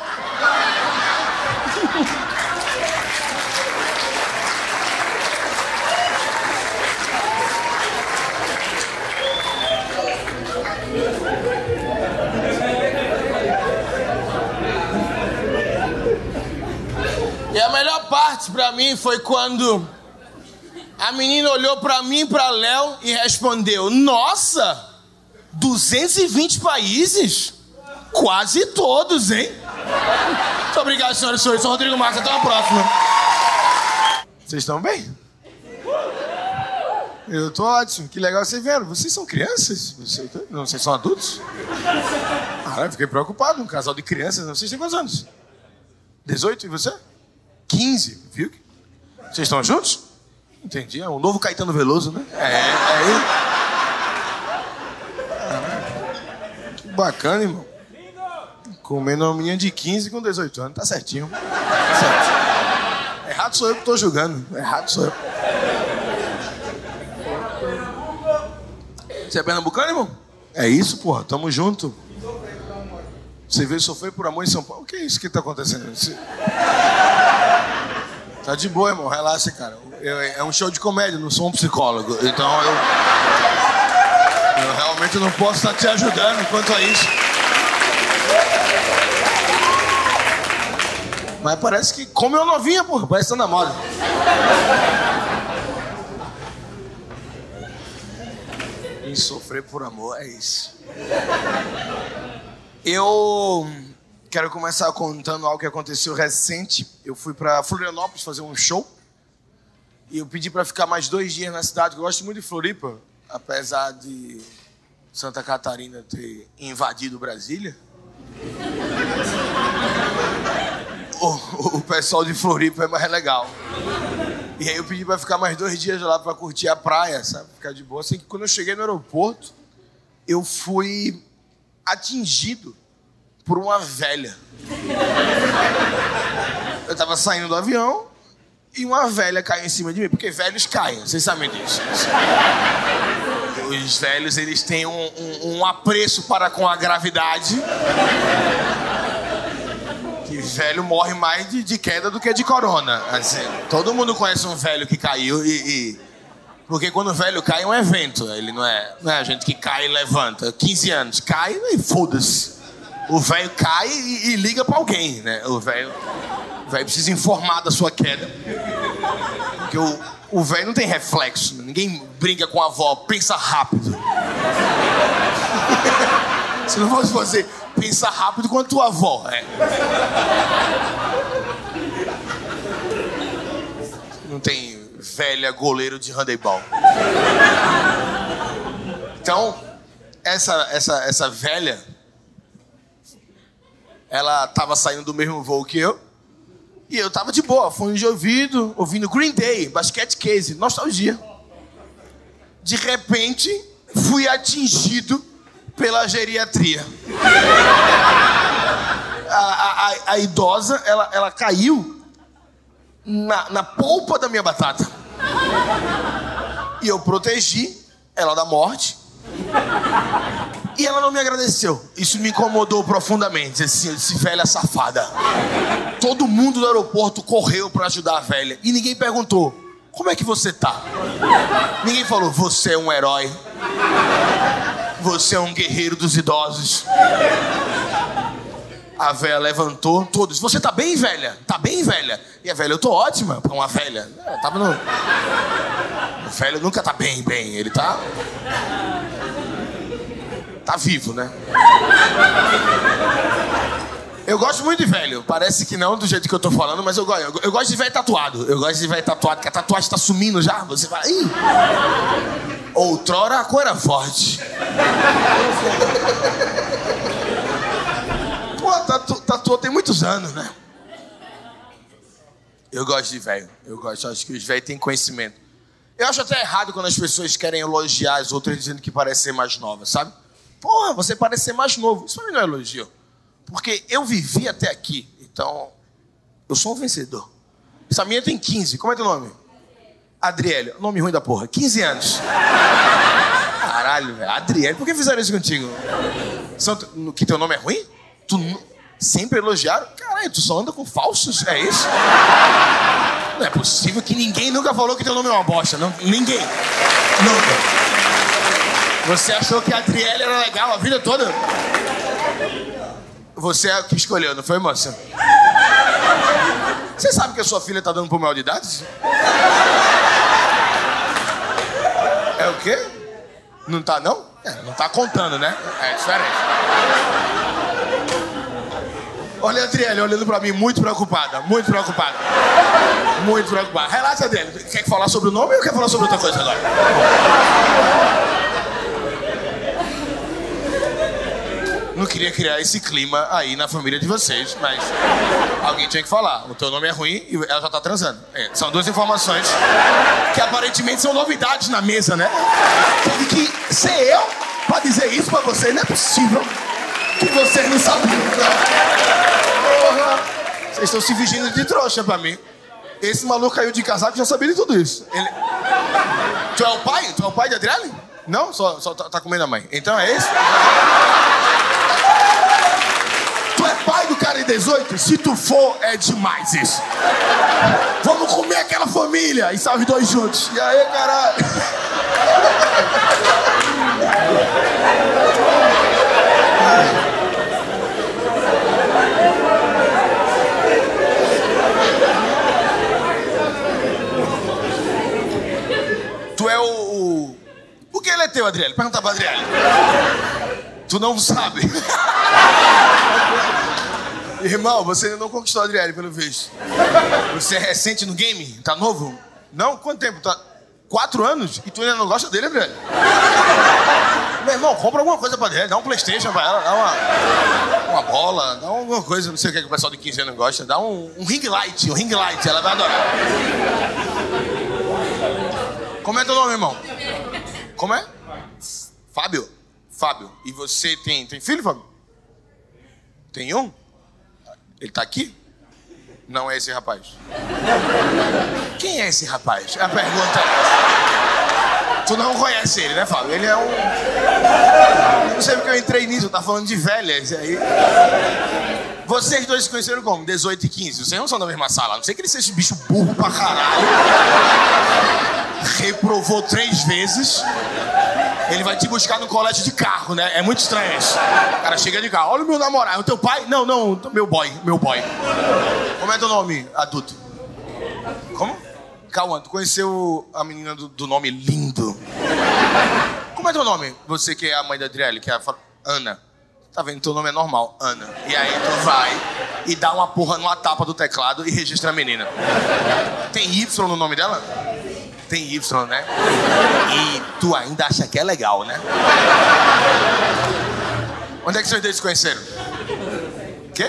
Melhor parte para mim foi quando a menina olhou para mim, para Léo e respondeu: Nossa, 220 países? Quase todos, hein? Muito obrigado, senhoras e senhores. Sou Rodrigo Marques. Até a próxima. Vocês estão bem? Eu tô ótimo. Que legal vocês vieram. Vocês são crianças? Vocês, não, vocês são adultos? Eu fiquei preocupado. Um casal de crianças. Vocês têm quantos anos? 18 e você? 15, viu? Vocês estão juntos? Entendi. É um novo Caetano Veloso, né? É, é. Que bacana, irmão. Comendo uma menina de 15 com 18 anos, tá certinho. Tá certo. Errado sou eu que tô julgando. Errado sou eu. Você é pernambucano, irmão? É isso, porra. Tamo junto. Você veio sofrer por amor em São Paulo? O que é isso que tá acontecendo? Você... Tá de boa, irmão. Relaxa, cara. Eu, é um show de comédia, não sou um psicólogo. Então eu. Eu realmente não posso estar te ajudando quanto a isso. Mas parece que comeu novinha, porra. Parece que tá na moda. E sofrer por amor é isso. Eu Quero começar contando algo que aconteceu recente. Eu fui para Florianópolis fazer um show. E eu pedi para ficar mais dois dias na cidade. Eu gosto muito de Floripa, apesar de Santa Catarina ter invadido Brasília. O, o pessoal de Floripa é mais legal. E aí eu pedi para ficar mais dois dias lá para curtir a praia, sabe? Ficar de boa. Assim que quando eu cheguei no aeroporto, eu fui atingido por uma velha. Eu tava saindo do avião e uma velha caiu em cima de mim, porque velhos caem, vocês sabem disso. Os velhos, eles têm um, um, um apreço para com a gravidade. Que velho morre mais de, de, queda do que de corona. Assim, todo mundo conhece um velho que caiu e, e... Porque quando o velho cai é um evento. Ele não é, não é a gente que cai e levanta. 15 anos, cai e foda-se o velho cai e, e liga para alguém, né? O velho precisa informar da sua queda. Porque o velho não tem reflexo. Ninguém brinca com a avó, pensa rápido. [laughs] Se não fosse você, pensa rápido quanto tua avó. É. Não tem velha goleiro de handebol. Então, essa, essa, essa velha ela estava saindo do mesmo voo que eu. E eu tava de boa, fone de ouvido, ouvindo Green Day, Basket Case, nostalgia. De repente, fui atingido pela geriatria. A, a, a idosa, ela, ela caiu na, na polpa da minha batata. E eu protegi ela da morte. E ela não me agradeceu. Isso me incomodou profundamente. Assim, esse velha safada. Todo mundo do aeroporto correu para ajudar a velha. E ninguém perguntou: como é que você tá? Ninguém falou: você é um herói. Você é um guerreiro dos idosos. A velha levantou, todos. Você tá bem, velha? Tá bem, velha? E a velha, eu tô ótima pra uma velha. É, tava no. O velho nunca tá bem, bem. Ele tá. Tá vivo, né? Eu gosto muito de velho. Parece que não do jeito que eu tô falando, mas eu gosto. Eu, eu gosto de velho tatuado. Eu gosto de velho tatuado, que a tatuagem tá sumindo já. Você vai. Ih! Outrora a cor era forte. [laughs] Pô, tatu, tatuou tem muitos anos, né? Eu gosto de velho. Eu gosto. Acho que os velhos têm conhecimento. Eu acho até errado quando as pessoas querem elogiar as outras dizendo que parece ser mais nova, sabe? Porra, você parece ser mais novo. Isso pra mim não é elogio. Porque eu vivi até aqui. Então, eu sou um vencedor. Essa minha tem 15. Como é teu nome? Adriele. Nome ruim da porra. 15 anos. Caralho, velho. Adriele. Por que fizeram isso contigo? Que teu nome é ruim? Tu sempre elogiaram? Caralho, tu só anda com falsos? É isso? Não é possível que ninguém nunca falou que teu nome é uma bosta. Não, ninguém. Nunca. Você achou que a Adriele era legal a vida toda? Você é que escolheu, não foi, moça? Você sabe que a sua filha tá dando por maior de idade? É o quê? Não tá, não? É, não tá contando, né? É diferente. Olha a Adriele olhando pra mim, muito preocupada, muito preocupada. Muito preocupada. Relaxa, Adriele. Quer falar sobre o nome ou quer falar sobre outra coisa agora? Não queria criar esse clima aí na família de vocês, mas alguém tinha que falar. O teu nome é ruim e ela já tá transando. É, são duas informações que aparentemente são novidades na mesa, né? Teve que ser eu pra dizer isso pra vocês. Não é possível que vocês não sabiam. Porra. Vocês estão se fingindo de trouxa pra mim. Esse maluco caiu de casaco já sabia de tudo isso. Ele... Tu é o pai? Tu é o pai de Adriane? Não? Só, só tá, tá comendo a mãe. Então é esse? Tu é pai do cara em 18? Se tu for, é demais isso. Vamos comer aquela família e salve dois juntos. E aí, caralho? Tu é o, o. O que ele é teu, Adriele? Pergunta pra Adriele. Tu não sabe. [laughs] Irmão, você ainda não conquistou a Adriele, pelo visto. Você é recente no game? Tá novo? Não? Quanto tempo? Tá... Quatro anos? E tu ainda não gosta dele, Adriele? Meu irmão, compra alguma coisa pra Adriele. Dá um Playstation pra ela, dá uma, uma bola, dá alguma coisa, não sei o que, é que o pessoal de 15 anos gosta. Dá um, um ring light, um ring light, ela vai adorar. Como é teu nome, irmão? Como é? Fábio. Fábio. E você tem, tem filho, Fábio? Tem um? Ele tá aqui? Não é esse rapaz. Quem é esse rapaz? A pergunta é. Tu não conhece ele, né, Fábio? Ele é um. Não sei porque eu entrei nisso, tá falando de velhas. Aí. Vocês dois se conheceram como? 18 e 15. Vocês não são da mesma sala. Não sei que ele seja bicho burro pra caralho. Reprovou três vezes. Ele vai te buscar no colégio de carro, né? É muito estranho isso. O cara chega de carro. Olha o meu namorado. É o teu pai? Não, não. Meu boy. Meu boy. Como é teu nome, adulto? Como? Calma, tu conheceu a menina do, do nome lindo. Como é teu nome? Você que é a mãe da Adriele, que é a Ana. Tá vendo? Teu nome é normal, Ana. E aí tu vai e dá uma porra numa tapa do teclado e registra a menina. Tem Y no nome dela? Tem Y, né? E tu ainda acha que é legal, né? Onde é que vocês dois se conheceram? Quê?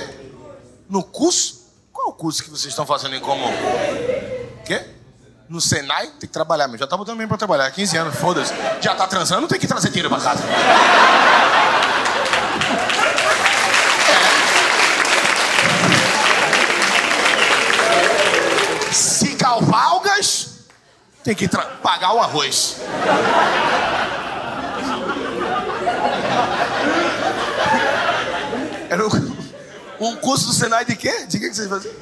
No curso? Qual o curso que vocês estão fazendo em comum? Quê? No Senai? Tem que trabalhar, meu. Já tá botando mesmo pra trabalhar. 15 anos, foda-se. Já tá transando, tem que trazer dinheiro pra casa. Se cavalgas, tem que pagar o arroz. Era um, curso do Senai de quê? De que vocês faziam?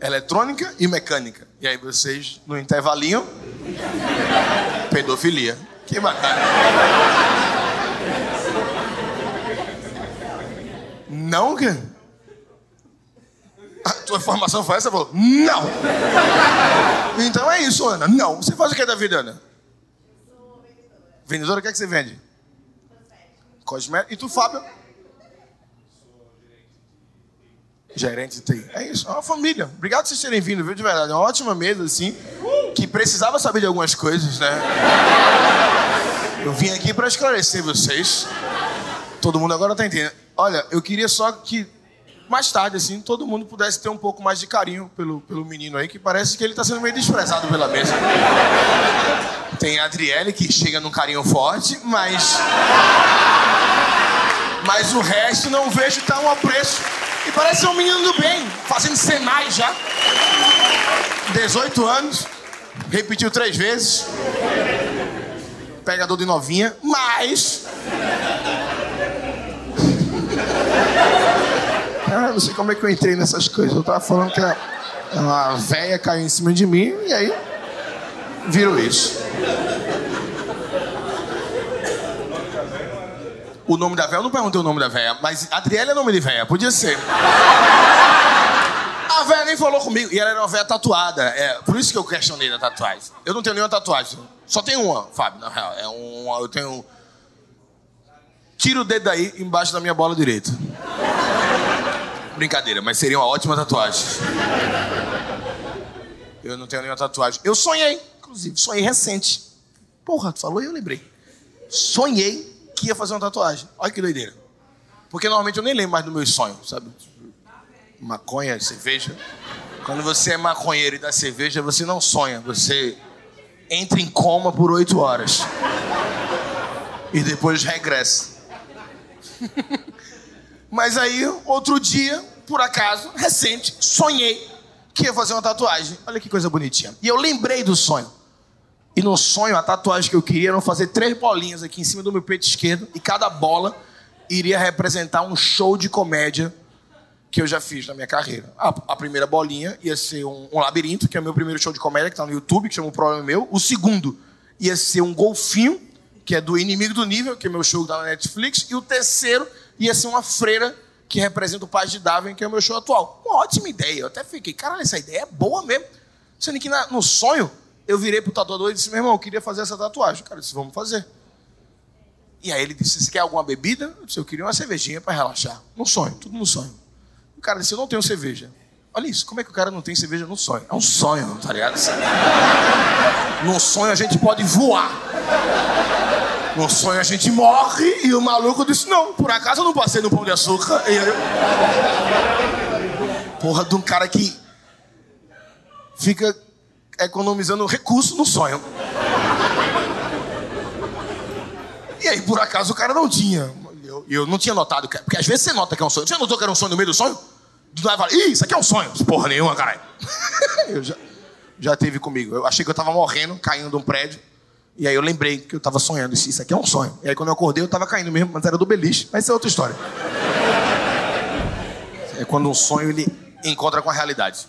Eletrônica e mecânica. E aí vocês, no intervalinho, pedofilia. Que bacana. Não, cara? A tua formação foi essa? Falou, não. Então é isso, Ana. Não. Você faz o que da vida, Ana? Vendedora, o que, é que você vende? Cosmético. E tu, Fábio? Gerente de TI. É isso, é uma família. Obrigado por vocês terem vindo, viu? De verdade. É uma ótima mesa, assim, que precisava saber de algumas coisas, né? Eu vim aqui para esclarecer vocês. Todo mundo agora tá entendendo. Olha, eu queria só que mais tarde, assim, todo mundo pudesse ter um pouco mais de carinho pelo, pelo menino aí, que parece que ele está sendo meio desprezado pela mesa. Tem a Adriele, que chega num carinho forte, mas. Mas o resto não vejo tão a preço. E parece um menino do bem, fazendo Senai já. 18 anos, repetiu três vezes. Pegador de novinha, mas. Ah, não sei como é que eu entrei nessas coisas. Eu tava falando que a, a véia caiu em cima de mim e aí virou isso. O nome da véia, eu não perguntei o nome da véia, mas Adriele é nome de véia, podia ser. A véia nem falou comigo, e ela era uma véia tatuada. É, por isso que eu questionei da tatuagem. Eu não tenho nenhuma tatuagem. Só tenho uma, Fábio, na real. É uma, eu tenho. Tira o dedo daí embaixo da minha bola direita. Brincadeira, mas seria uma ótima tatuagem. Eu não tenho nenhuma tatuagem. Eu sonhei, inclusive, sonhei recente. Porra, tu falou e eu lembrei. Sonhei que ia fazer uma tatuagem. Olha que doideira. Porque normalmente eu nem lembro mais dos meus sonhos, sabe? Maconha, cerveja. Quando você é maconheiro e dá cerveja, você não sonha, você entra em coma por oito horas. E depois regressa. [laughs] Mas aí, outro dia, por acaso, recente, sonhei que ia fazer uma tatuagem. Olha que coisa bonitinha. E eu lembrei do sonho. E no sonho, a tatuagem que eu queria era fazer três bolinhas aqui em cima do meu peito esquerdo. E cada bola iria representar um show de comédia que eu já fiz na minha carreira. A, a primeira bolinha ia ser um, um, labirinto, que é o meu primeiro show de comédia, que está no YouTube, que chama O Problema Meu. O segundo ia ser um golfinho, que é do Inimigo do Nível, que é meu show que está na Netflix. E o terceiro ia ser uma freira que representa o Paz de Darwin, que é o meu show atual. Uma ótima ideia. Eu até fiquei, caralho, essa ideia é boa mesmo. Sendo que na, no sonho, eu virei pro tatuador e disse, meu irmão, eu queria fazer essa tatuagem. O cara disse, vamos fazer. E aí ele disse, você quer alguma bebida? Eu disse, eu queria uma cervejinha para relaxar. No sonho, tudo no sonho. O cara disse, eu não tenho cerveja. Olha isso, como é que o cara não tem cerveja no sonho? É um sonho, tá ligado? [laughs] No sonho a gente pode voar. No sonho a gente morre e o maluco disse: Não, por acaso eu não passei no pão de açúcar. E. Porra de um cara que fica economizando recurso no sonho. E aí, por acaso, o cara não tinha. Eu, eu não tinha notado, porque às vezes você nota que é um sonho. Você notou que era um sonho no meio do sonho? Do nada fala, ih, isso aqui é um sonho. Porra nenhuma, caralho. [laughs] eu já, já teve comigo. Eu achei que eu tava morrendo, caindo de um prédio. E aí eu lembrei que eu estava sonhando. Isso aqui é um sonho. E aí quando eu acordei, eu estava caindo mesmo, mas era do beliche. Mas isso é outra história. É quando um sonho ele encontra com a realidade.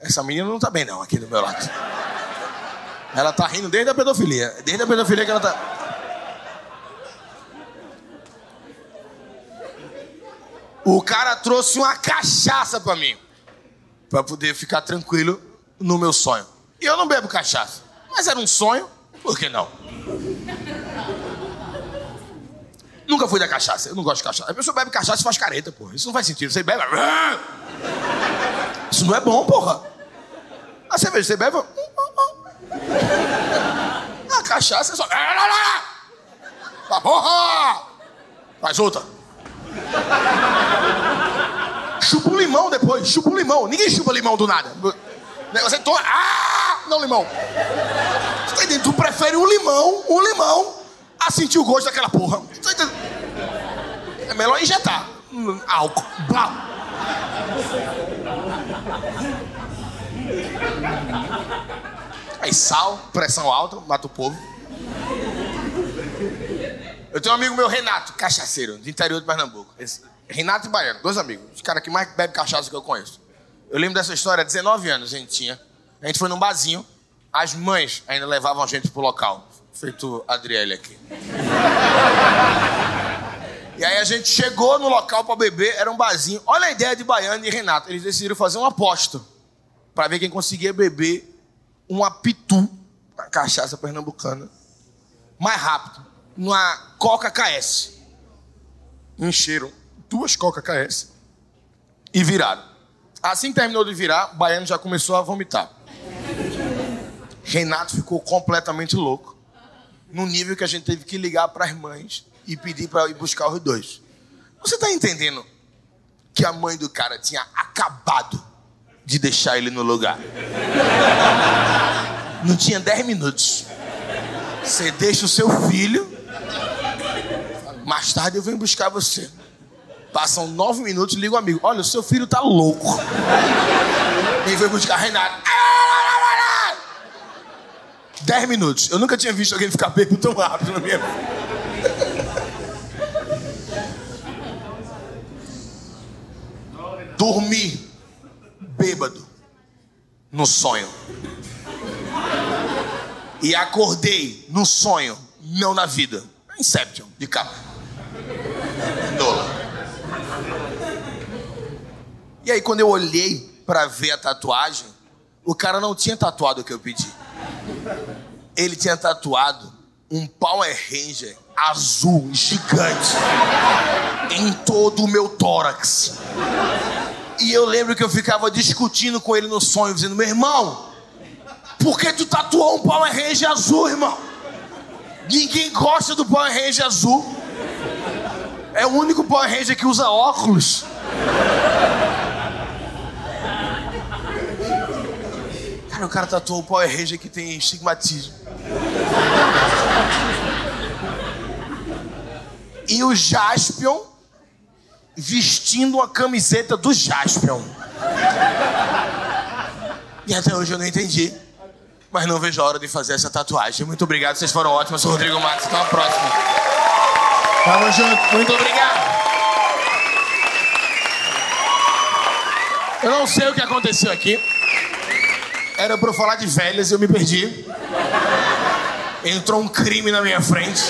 Essa menina não está bem não, aqui do meu lado. Ela está rindo desde a pedofilia. Desde a pedofilia que ela está... O cara trouxe uma cachaça para mim. para poder ficar tranquilo no meu sonho. E eu não bebo cachaça. Mas era um sonho, por que não? Nunca fui da cachaça, eu não gosto de cachaça. A pessoa bebe cachaça e faz careta, porra. Isso não faz sentido. Você bebe. Isso não é bom, porra. A cerveja, você bebe. A cachaça é só. Tá porra! Faz outra. Chupa um limão depois, chupa um limão. Ninguém chupa limão do nada. Você toma. Ah! Não, limão. Você tá entendendo? Tu prefere um limão, um limão, a sentir o gosto daquela porra. Você tá É melhor injetar. Álcool. Blá. Aí sal, pressão alta, mata o povo. Eu tenho um amigo meu, Renato, cachaceiro, do interior de Pernambuco. Renato e Baiano, dois amigos. Os caras que mais bebem cachaça que eu conheço. Eu lembro dessa história, 19 anos a gente tinha. A gente foi num barzinho, as mães ainda levavam a gente pro local. Feito Adriele aqui. [laughs] E aí a gente chegou no local para beber, era um barzinho. Olha a ideia de Baiano e Renato. Eles decidiram fazer uma aposta para ver quem conseguia beber uma pitu, uma cachaça pernambucana, mais rápido, numa Coca KS. Encheram duas Coca KS e viraram. Assim que terminou de virar, o Baiano já começou a vomitar. Renato ficou completamente louco, no nível que a gente teve que ligar para as mães e pedir para ir buscar os dois. Você está entendendo que a mãe do cara tinha acabado de deixar ele no lugar? Não tinha 10 minutos. Você deixa o seu filho, mais tarde eu venho buscar você. Passam nove minutos, liga o amigo. Olha, o seu filho tá louco. E vem buscar Renato. Dez minutos. Eu nunca tinha visto alguém ficar bêbado tão rápido na minha vida. Dormi bêbado no sonho. E acordei no sonho, não na vida. Inception, de capa. Dola. E aí, quando eu olhei para ver a tatuagem, o cara não tinha tatuado o que eu pedi. Ele tinha tatuado um Power Ranger azul gigante em todo o meu tórax. E eu lembro que eu ficava discutindo com ele no sonho, dizendo: meu irmão, por que tu tatuou um Power Ranger azul, irmão? Ninguém gosta do Power Ranger azul. É o único Power Ranger que usa óculos. Cara, o cara tatuou o Power Ranger que tem estigmatismo. E o Jaspion vestindo uma camiseta do Jaspion. E até hoje eu não entendi. Mas não vejo a hora de fazer essa tatuagem. Muito obrigado, vocês foram ótimos. Eu sou Rodrigo Matos. Até a próxima. Tamo junto. Muito obrigado. Eu não sei o que aconteceu aqui. Era pra eu falar de velhas e eu me perdi. Entrou um crime na minha frente.